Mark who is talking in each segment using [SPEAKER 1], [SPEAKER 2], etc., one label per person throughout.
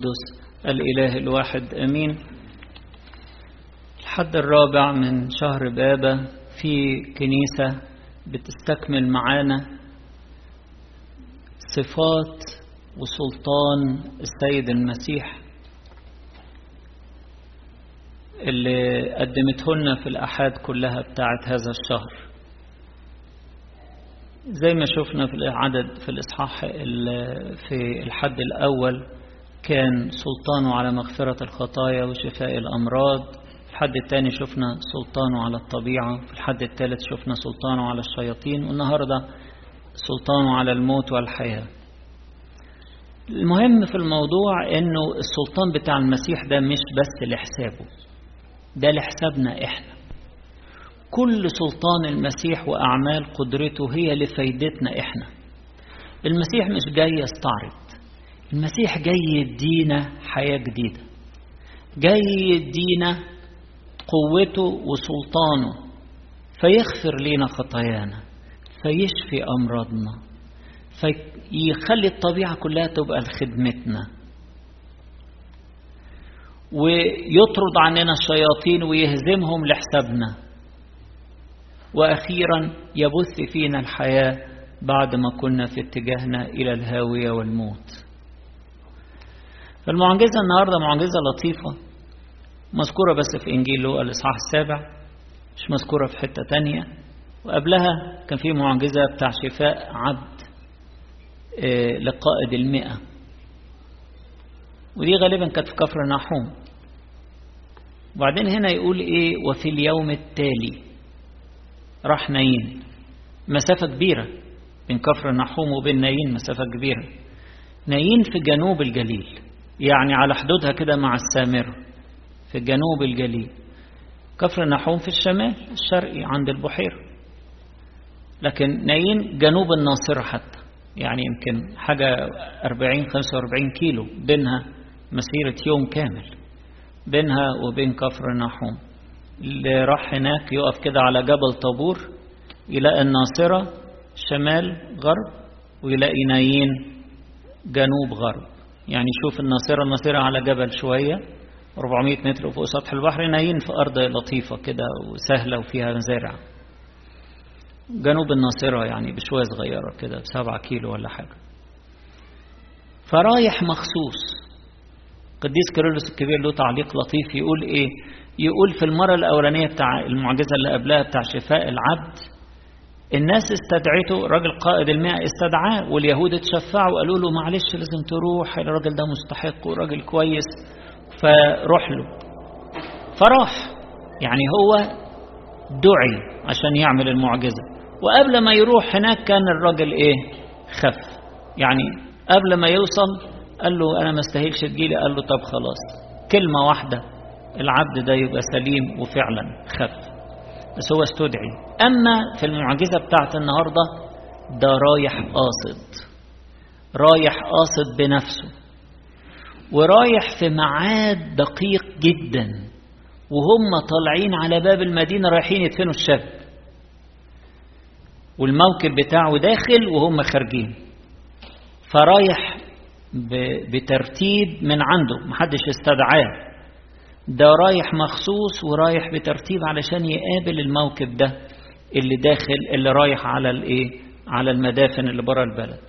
[SPEAKER 1] القدس الإله الواحد أمين. الحد الرابع من شهر بابا في كنيسة بتستكمل معانا صفات وسلطان السيد المسيح اللي قدمته لنا في الأحاد كلها بتاعت هذا الشهر. زي ما شفنا في العدد في الإصحاح في الحد الأول كان سلطانه على مغفرة الخطايا وشفاء الأمراض. في الحد الثاني شفنا سلطانه على الطبيعة. في الحد الثالث شفنا سلطانه على الشياطين. والنهاردة سلطانه على الموت والحياة. المهم في الموضوع إنه السلطان بتاع المسيح ده مش بس لحسابه. ده لحسابنا إحنا. كل سلطان المسيح وأعمال قدرته هي لفايدتنا إحنا. المسيح مش جاي يستعرض. المسيح جاي يدينا حياة جديدة. جاي يدينا قوته وسلطانه. فيغفر لنا خطايانا. فيشفي أمراضنا. فيخلي الطبيعة كلها تبقى لخدمتنا. ويطرد عننا الشياطين ويهزمهم لحسابنا. وأخيرا يبث فينا الحياة بعد ما كنا في اتجاهنا إلى الهاوية والموت. فالمعجزة النهاردة معجزة لطيفة مذكورة بس في إنجيل لوقا الإصحاح السابع مش مذكورة في حتة تانية. وقبلها كان في معجزة بتاع شفاء عبد لقائد المئة. ودي غالبا كانت في كفر ناحوم. وبعدين هنا يقول إيه؟ وفي اليوم التالي راح نايين. مسافة كبيرة بين كفر ناحوم وبين نايين مسافة كبيرة. نايين في جنوب الجليل. يعني على حدودها كده مع السامرة في جنوب الجليل. كفر نحوم في الشمال الشرقي عند البحيرة لكن نايين جنوب الناصرة حتى. يعني يمكن حاجة 40 45 كيلو بينها مسيرة يوم كامل بينها وبين كفر نحوم اللي راح هناك يقف كده على جبل طابور يلاقي الناصرة شمال غرب ويلاقي نايين جنوب غرب. يعني شوف الناصرة الناصرة على جبل شوية 400 متر فوق سطح البحر نايين في أرض لطيفة كده وسهلة وفيها مزارع جنوب الناصرة يعني بشوية صغيرة كده بسبعة كيلو ولا حاجة. فرايح مخصوص. قديس كيرلس الكبير له تعليق لطيف يقول إيه؟ يقول في المرة الأولانية بتاع المعجزة اللي قبلها بتاع شفاء العبد الناس استدعته راجل قائد المئة استدعاه واليهود اتشفعوا وقالوا له معلش لازم تروح الراجل ده مستحق وراجل كويس فروح له. فراح. يعني هو دعي عشان يعمل المعجزة. وقبل ما يروح هناك كان الراجل إيه؟ خف. يعني قبل ما يوصل قال له أنا ما استاهلش تجيلي قال له طب خلاص. كلمة واحدة العبد ده يبقى سليم وفعلا خف. بس هو استدعي. أما في المعجزة بتاعت النهاردة ده رايح قاصد. رايح قاصد بنفسه. ورايح في ميعاد دقيق جدا. وهم طالعين على باب المدينة رايحين يدفنوا الشاب. والموكب بتاعه داخل وهم خارجين. فرايح بترتيب من عنده. محدش استدعاه. ده رايح مخصوص ورايح بترتيب علشان يقابل الموكب ده اللي داخل اللي رايح على الإيه؟ على المدافن اللي بره البلد.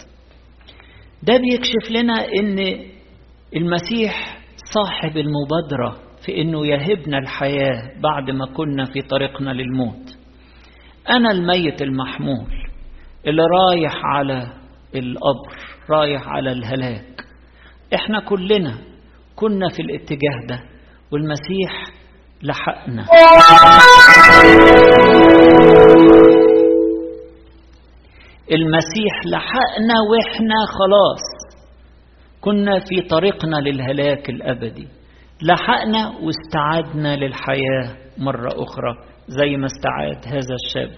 [SPEAKER 1] ده بيكشف لنا إن المسيح صاحب المبادرة في إنه يهبنا الحياة بعد ما كنا في طريقنا للموت. أنا الميت المحمول اللي رايح على القبر رايح على الهلاك. إحنا كلنا كنا في الاتجاه ده. والمسيح لحقنا. المسيح لحقنا وإحنا خلاص. كنا في طريقنا للهلاك الأبدي. لحقنا واستعدنا للحياة مرة أخرى زي ما استعاد هذا الشاب.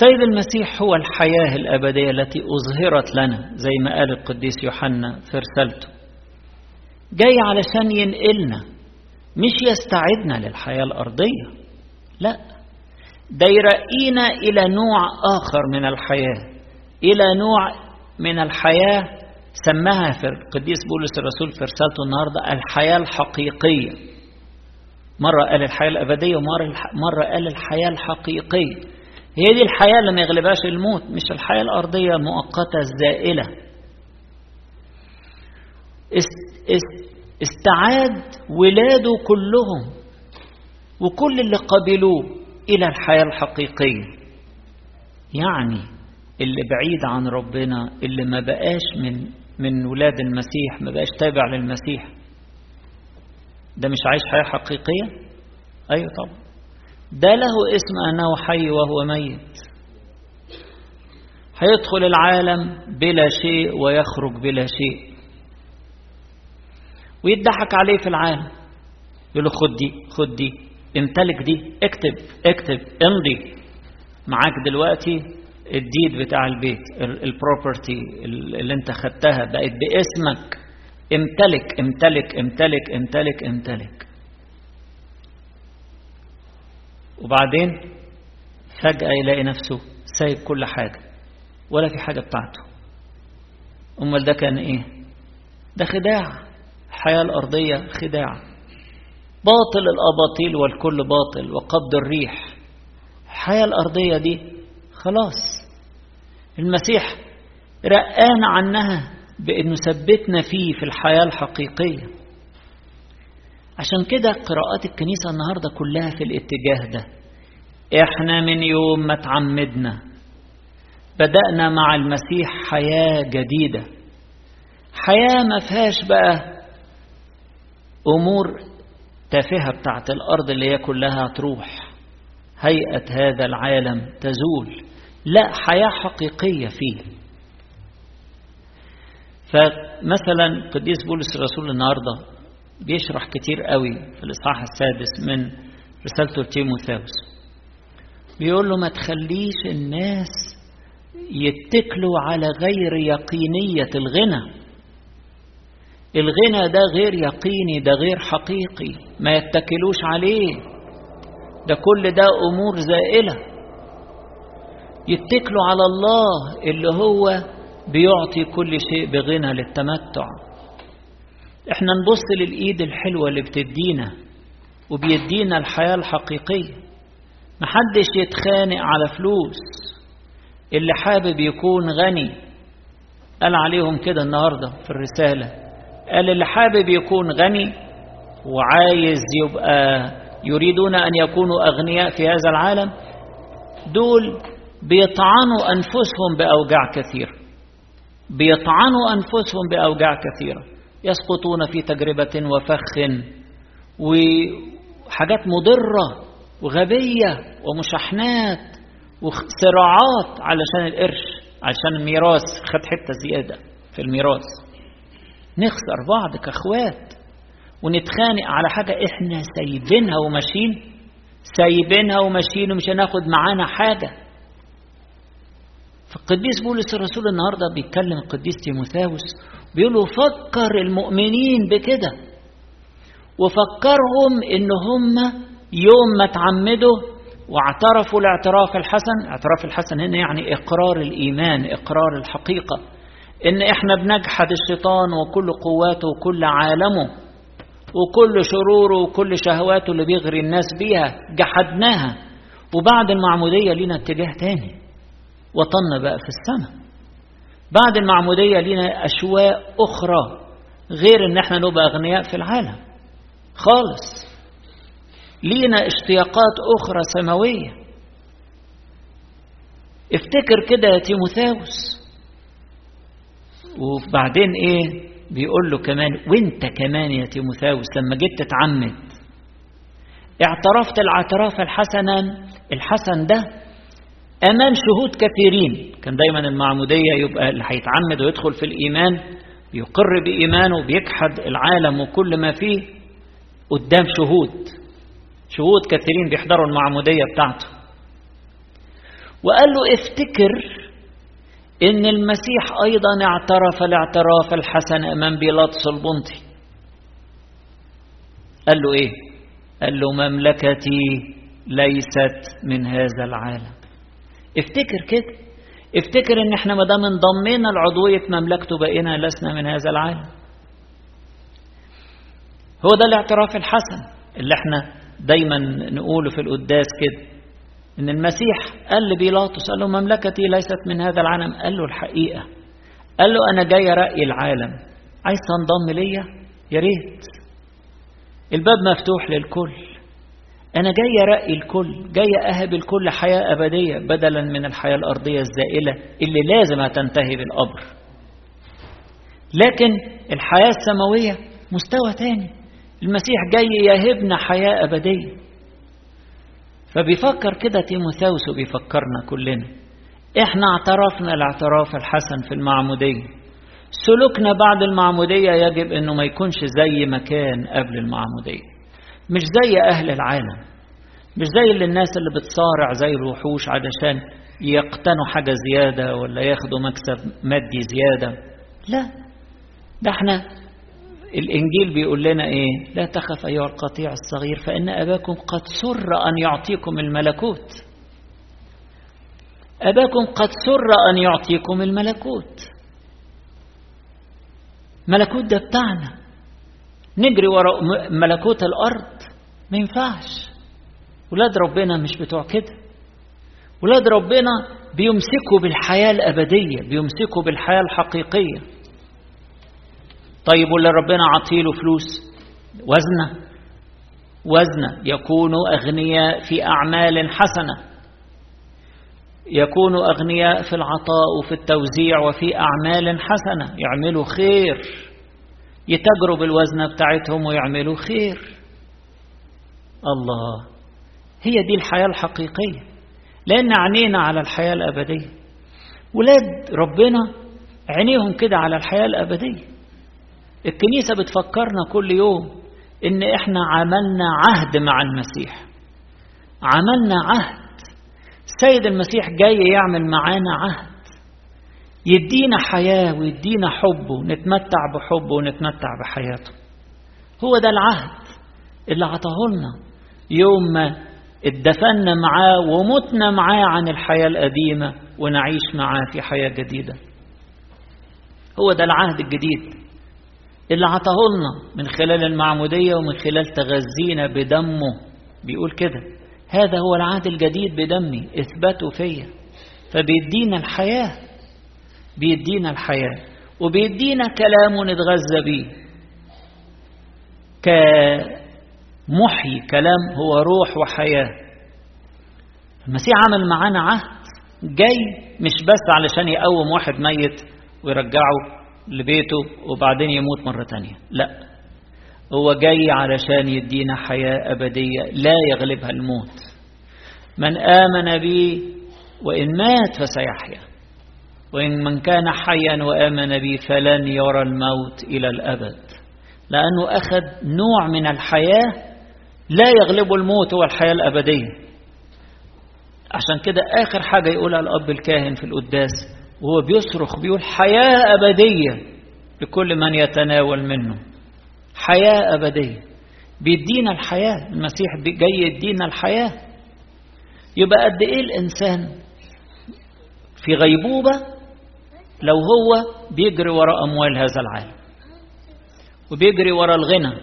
[SPEAKER 1] سيد المسيح هو الحياة الأبدية التي أظهرت لنا زي ما قال القديس يوحنا في رسالته. جاي علشان ينقلنا مش يستعدنا للحياة الأرضية. لا ده يرقينا إلى نوع آخر من الحياة إلى نوع من الحياة سماها في القديس بولس الرسول في رسالته النهاردة الحياة الحقيقية. مرة قال الحياة الأبدية ومرة مرة قال الحياة الحقيقية. هي دي الحياة اللي ما يغلبهاش الموت مش الحياة الأرضية المؤقتة الزائلة. استعاد ولاده كلهم وكل اللي قبلوه إلى الحياة الحقيقية. يعني اللي بعيد عن ربنا اللي ما بقاش من من ولاد المسيح ما بقاش تابع للمسيح. ده مش عايش حياة حقيقية؟ أيوة طبعا. ده له اسم أنه حي وهو ميت. هيدخل العالم بلا شيء ويخرج بلا شيء. ويضحك عليه في العالم. يقول له خد دي خد دي امتلك دي اكتب اكتب امضي. معاك دلوقتي ال deed بتاع البيت ال property اللي انت خدتها بقت باسمك. امتلك امتلك امتلك امتلك امتلك وبعدين فجأة يلاقي نفسه سايب كل حاجة ولا في حاجة بتاعته. أمال ده كان إيه؟ ده خداع. الحياة الأرضية خداع. باطل الأباطيل والكل باطل وقبض الريح. الحياة الأرضية دي خلاص. المسيح رقانا عنها بأنه ثبتنا فيه في الحياة الحقيقية. عشان كده قراءات الكنيسة النهاردة كلها في الاتجاه ده. إحنا من يوم ما تعمدنا بدأنا مع المسيح حياة جديدة. حياة ما فيهاش بقى أمور تافهة بتاعت الأرض اللي هي كلها تروح. هيئة هذا العالم تزول. لا حياة حقيقية فيه. فمثلا قديس بولس الرسول النهاردة بيشرح كتير قوي في الإصحاح السادس من رسالته لتيموثاوس. بيقول له ما تخليش الناس يتكلوا على غير يقينية الغنى. الغنى ده غير يقيني ده غير حقيقي ما يتكلوش عليه. ده كل ده أمور زائلة. يتكلوا على الله اللي هو بيعطي كل شيء بغنى للتمتع. إحنا نبص للإيد الحلوة اللي بتدينا وبيدينا الحياة الحقيقية. محدش يتخانق على فلوس. اللي حابب يكون غني قال عليهم كده النهاردة في الرسالة. قال اللي حابب يكون غني وعايز يبقى يريدون أن يكونوا أغنياء في هذا العالم دول بيطعنوا أنفسهم بأوجاع كثيرة. بيطعنوا أنفسهم بأوجاع كثيرة. يسقطون في تجربة وفخ وحاجات مضرة وغبية ومشاحنات وصراعات علشان القرش علشان الميراث. خد حتة زيادة في الميراث. نخسر بعض كأخوات ونتخانق على حاجة إحنا سايبينها وماشيين سايبينها وماشيين ومش هناخد معانا حاجة. فالقديس بولس الرسول النهاردة بيتكلم القديس تيموثاوس بيقول له فكر المؤمنين بكده. وفكرهم إن هم يوم ما تعمدوا واعترفوا الاعتراف الحسن. اعتراف الحسن هنا يعني إقرار الإيمان إقرار الحقيقة. إن إحنا بنجحد الشيطان وكل قواته وكل عالمه وكل شروره وكل شهواته اللي بيغري الناس بيها جحدناها. وبعد المعمودية لينا اتجاه تاني. وطننا بقى في السماء. بعد المعمودية لينا اشواق أخرى غير إن إحنا نبقى أغنياء في العالم. خالص. لينا اشتياقات أخرى سماوية. افتكر كده يا تيموثاوس. وبعدين إيه؟ بيقول له كمان وأنت كمان يا تيموثاوس لما جيت تتعمد اعترفت الاعتراف الحسنا الحسن ده أمام شهود كثيرين. كان دايما المعمودية يبقى اللي هيتعمد ويدخل في الإيمان بيقر بإيمانه بيجحد العالم وكل ما فيه قدام شهود. شهود كثيرين بيحضروا المعمودية بتاعته. وقال له افتكر إن المسيح أيضا اعترف الاعتراف الحسن أمام بيلاطس البنطي. قال له إيه؟ قال له مملكتي ليست من هذا العالم. افتكر كده. افتكر إن إحنا ما دام انضمينا لعضوية مملكته بقينا لسنا من هذا العالم. هو ده الاعتراف الحسن اللي إحنا دايما نقوله في القداس كده. إن المسيح قال لبيلاطس قال له مملكتي ليست من هذا العالم. قال له الحقيقة. قال له أنا جاي أرقي العالم. عايز تنضم ليا؟ يا ريت. الباب مفتوح للكل. أنا جاي أرقي الكل. جاي أهب الكل حياة أبدية بدلا من الحياة الأرضية الزائلة اللي لازم هتنتهي بالقبر. لكن الحياة السماوية مستوى تاني. المسيح جاي يهبنا حياة أبدية. فبيفكر كده تيموثاوس وبيفكرنا كلنا. إحنا اعترفنا الاعتراف الحسن في المعمودية. سلوكنا بعد المعمودية يجب إنه ما يكونش زي ما كان قبل المعمودية. مش زي أهل العالم. مش زي اللي الناس اللي بتصارع زي الوحوش علشان يقتنوا حاجة زيادة ولا ياخدوا مكسب مادي زيادة. لا. ده إحنا الإنجيل بيقول لنا إيه؟ لا تخف أيها القطيع الصغير فإن أباكم قد سر أن يعطيكم الملكوت. أباكم قد سر أن يعطيكم الملكوت. ملكوت ده بتاعنا. نجري وراء ملكوت الأرض. ما ينفعش. ولاد ربنا مش بتوع كده. ولاد ربنا بيمسكوا بالحياة الأبدية بيمسكوا بالحياة الحقيقية. طيب واللي ربنا عطيله فلوس؟ وزنة. وزنة. يكونوا أغنياء في أعمال حسنة. يكونوا أغنياء في العطاء وفي التوزيع وفي أعمال حسنة. يعملوا خير. يتاجروا بالوزنة بتاعتهم ويعملوا خير. الله. هي دي الحياة الحقيقية. لأن عينينا على الحياة الأبدية. ولاد ربنا عينيهم كده على الحياة الأبدية. الكنيسة بتفكرنا كل يوم إن إحنا عملنا عهد مع المسيح. عملنا عهد. السيد المسيح جاي يعمل معانا عهد. يدينا حياة ويدينا حبه نتمتع بحبه ونتمتع بحياته. هو ده العهد اللي عطاه يوم ما اتدفنا معاه ومتنا معاه عن الحياة القديمة ونعيش معاه في حياة جديدة. هو ده العهد الجديد. اللي عطاه من خلال المعمودية ومن خلال تغذينا بدمه. بيقول كده هذا هو العهد الجديد بدمي اثبته فيا. فبيدينا الحياة بيدينا الحياة. وبيدينا كلام نتغذى بيه. كمحيي كلام هو روح وحياة. المسيح عمل معانا عهد جاي مش بس علشان يقوم واحد ميت ويرجعه لبيته وبعدين يموت مرة تانية. لا. هو جاي علشان يدينا حياة أبدية لا يغلبها الموت. من آمن بي وإن مات فسيحيا. وإن من كان حيا وآمن بي فلن يرى الموت إلى الأبد. لأنه أخذ نوع من الحياة لا يغلبه الموت هو الحياة الأبدية. عشان كده آخر حاجة يقولها الأب الكاهن في القداس وهو بيصرخ بيقول حياة أبدية لكل من يتناول منه. حياة أبدية. بيدينا الحياة. المسيح جاي يدينا الحياة. يبقى قد إيه الإنسان في غيبوبة لو هو بيجري وراء أموال هذا العالم؟ وبيجري وراء الغنى.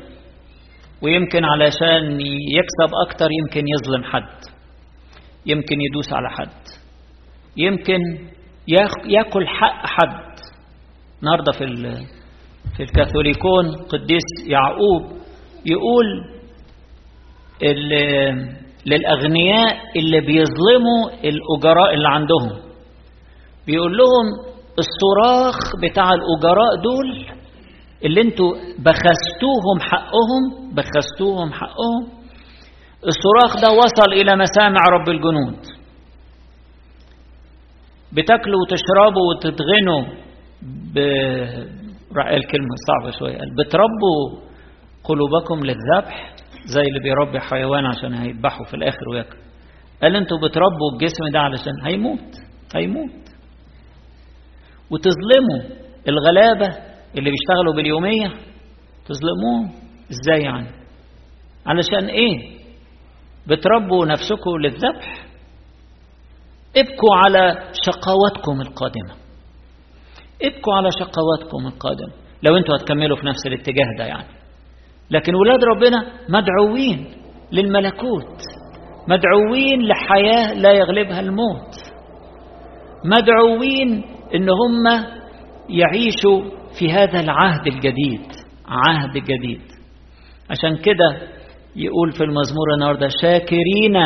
[SPEAKER 1] ويمكن علشان يكسب أكتر يمكن يظلم حد. يمكن يدوس على حد. يمكن ياكل حق حد. النهارده في في الكاثوليكون قديس يعقوب يقول للأغنياء اللي بيظلموا الأجراء اللي عندهم. بيقول لهم الصراخ بتاع الأجراء دول اللي أنتوا بخستوهم حقهم بخستوهم حقهم. الصراخ ده وصل إلى مسامع رب الجنود. بتاكلوا وتشربوا وتتغنوا ب الكلمة صعبة شوية بتربوا قلوبكم للذبح زي اللي بيربي حيوان عشان هيذبحه في الآخر وياكل قال أنتوا بتربوا الجسم ده علشان هيموت هيموت. وتظلموا الغلابة اللي بيشتغلوا باليومية تظلموهم؟ إزاي يعني؟ علشان إيه؟ بتربوا نفسكم للذبح؟ ابكوا على شقواتكم القادمة. ابكوا على شقواتكم القادمة. لو أنتوا هتكملوا في نفس الاتجاه ده يعني. لكن ولاد ربنا مدعوين للملكوت. مدعوين لحياة لا يغلبها الموت. مدعوين إن هم يعيشوا في هذا العهد الجديد. عهد جديد. عشان كده يقول في المزمور النهارده شاكرين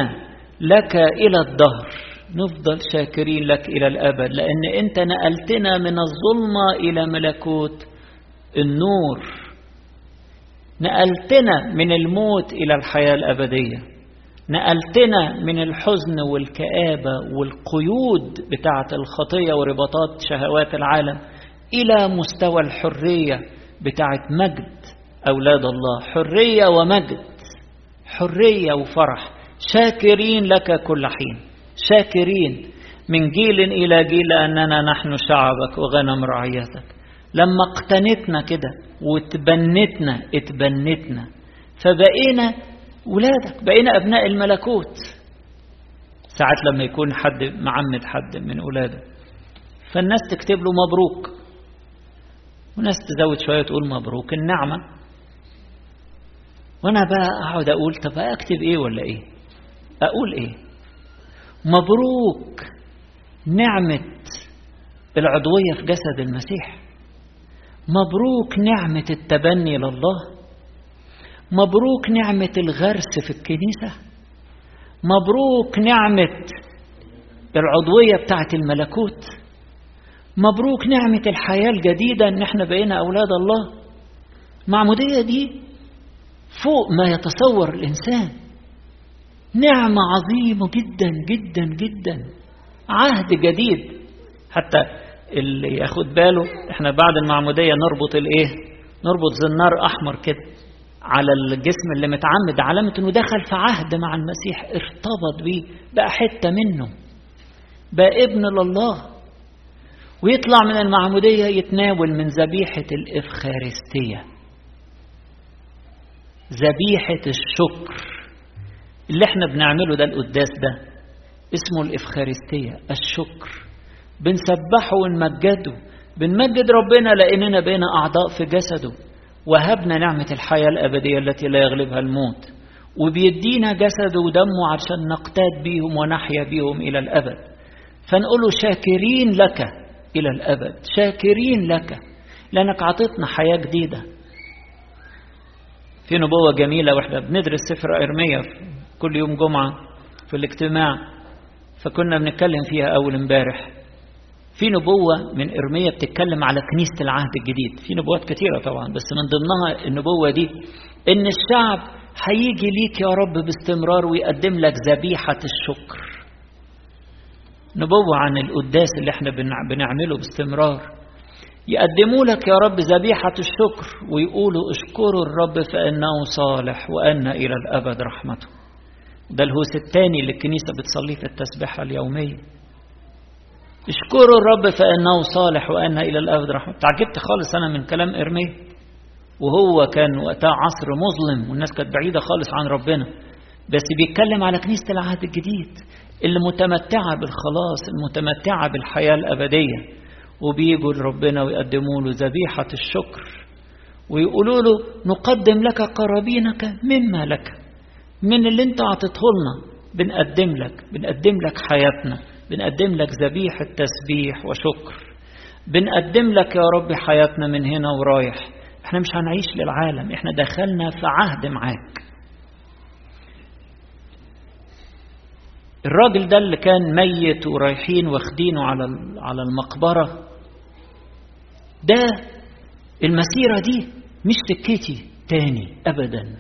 [SPEAKER 1] لك إلى الدهر. نفضل شاكرين لك إلى الأبد لأن أنت نقلتنا من الظلمة إلى ملكوت النور. نقلتنا من الموت إلى الحياة الأبدية. نقلتنا من الحزن والكآبة والقيود بتاعة الخطية ورباطات شهوات العالم إلى مستوى الحرية بتاعة مجد أولاد الله. حرية ومجد حرية وفرح. شاكرين لك كل حين. شاكرين من جيل إلى جيل لأننا نحن شعبك وغنم رعيتك. لما اقتنتنا كده وتبنتنا اتبنتنا فبقينا ولادك بقينا أبناء الملكوت. ساعات لما يكون حد معمد حد من أولاده فالناس تكتب له مبروك. وناس تزود شوية تقول مبروك النعمة. وأنا بقى أقعد أقول طب أكتب إيه ولا إيه؟ أقول إيه؟ مبروك نعمة العضوية في جسد المسيح. مبروك نعمة التبني لله. مبروك نعمة الغرس في الكنيسة. مبروك نعمة العضوية بتاعة الملكوت. مبروك نعمة الحياة الجديدة إن إحنا بقينا أولاد الله. المعمودية دي فوق ما يتصور الإنسان. نعمة عظيمة جدا جدا جدا. عهد جديد. حتى اللي ياخد باله إحنا بعد المعمودية نربط الإيه؟ نربط زنار أحمر كده على الجسم اللي متعمد. علامة إنه دخل في عهد مع المسيح ارتبط بيه بقى حتة منه. بقى ابن لله. ويطلع من المعمودية يتناول من ذبيحة الإفخارستية. ذبيحة الشكر. اللي إحنا بنعمله ده القداس ده اسمه الإفخارستية الشكر. بنسبحه ونمجده بنمجد ربنا لأننا بين أعضاء في جسده. وهبنا نعمة الحياة الأبدية التي لا يغلبها الموت. وبيدينا جسده ودمه عشان نقتاد بيهم ونحيا بيهم إلى الأبد. فنقول شاكرين لك إلى الأبد. شاكرين لك لأنك عطيتنا حياة جديدة. في نبوة جميلة وإحنا بندرس سفر إرميا كل يوم جمعة في الاجتماع فكنا بنتكلم فيها أول امبارح. في نبوة من إرميا بتتكلم على كنيسة العهد الجديد. في نبوات كثيرة طبعا بس من ضمنها النبوة دي إن الشعب هيجي ليك يا رب باستمرار ويقدم لك ذبيحة الشكر. نبوة عن القداس اللي إحنا بنعمله باستمرار. يقدموا لك يا رب ذبيحة الشكر ويقولوا اشكروا الرب فإنه صالح وأن إلى الأبد رحمته. ده الهوس الثاني اللي الكنيسة بتصليه في التسبيحة اليومية اشكروا الرب فإنه صالح وأن إلى الأبد رحمته تعجبت خالص أنا من كلام إرميا وهو كان وقتها عصر مظلم والناس كانت بعيدة خالص عن ربنا. بس بيتكلم على كنيسة العهد الجديد اللي متمتعة بالخلاص المتمتعة بالحياة الأبدية. وبيجوا لربنا ويقدموا له ذبيحة الشكر ويقولوا له نقدم لك قرابينك مما لك. من اللي انت اعطيته لنا. بنقدم لك بنقدم لك حياتنا بنقدم لك ذبيحة تسبيح وشكر. بنقدم لك يا رب حياتنا من هنا ورايح. إحنا مش هنعيش للعالم إحنا دخلنا في عهد معاك. الراجل ده اللي كان ميت ورايحين واخدينه على على المقبرة ده المسيرة دي مش سكتي تاني أبدا.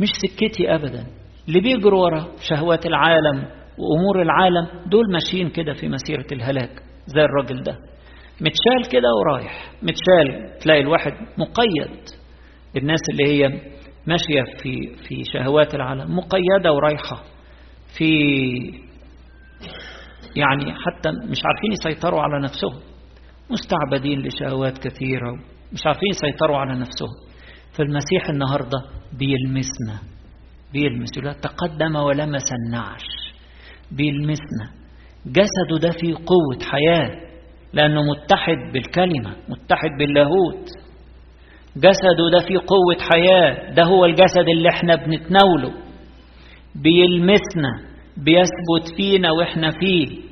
[SPEAKER 1] مش سكتي أبدا. اللي بيجروا ورا شهوات العالم وأمور العالم دول ماشيين كده في مسيرة الهلاك زي الراجل ده. متشال كده ورايح. متشال تلاقي الواحد مقيد. الناس اللي هي ماشية في في شهوات العالم مقيدة ورايحة. في يعني حتى مش عارفين يسيطروا على نفسهم. مستعبدين لشهوات كثيرة مش عارفين يسيطروا على نفسهم. فالمسيح النهاردة بيلمسنا. بيلمس. لا تقدم ولمس النعش. بيلمسنا. جسده ده فيه قوة حياة لأنه متحد بالكلمة متحد باللاهوت. جسده ده فيه قوة حياة ده هو الجسد اللي إحنا بنتناوله. بيلمسنا بيثبت فينا وإحنا فيه.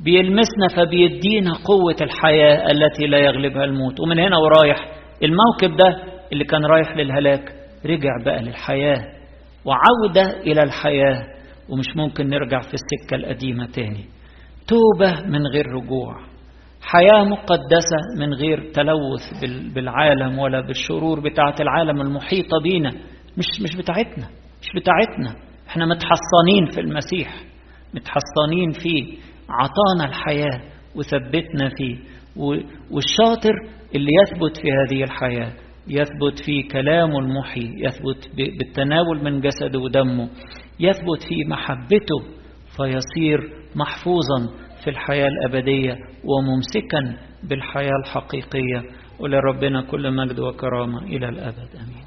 [SPEAKER 1] بيلمسنا فبيدينا قوة الحياة التي لا يغلبها الموت. ومن هنا ورايح الموكب ده اللي كان رايح للهلاك رجع بقى للحياة وعودة إلى الحياة ومش ممكن نرجع في السكة القديمة تاني. توبة من غير رجوع. حياة مقدسة من غير تلوث بالعالم ولا بالشرور بتاعة العالم المحيطة بينا. مش مش بتاعتنا مش بتاعتنا. إحنا متحصنين في المسيح متحصنين فيه عطانا الحياة وثبتنا فيه. والشاطر اللي يثبت في هذه الحياة يثبت في كلامه المحي يثبت بالتناول من جسده ودمه يثبت في محبته فيصير محفوظا في الحياة الأبدية وممسكا بالحياة الحقيقية. ولربنا كل مجد وكرامة إلى الأبد. أمين.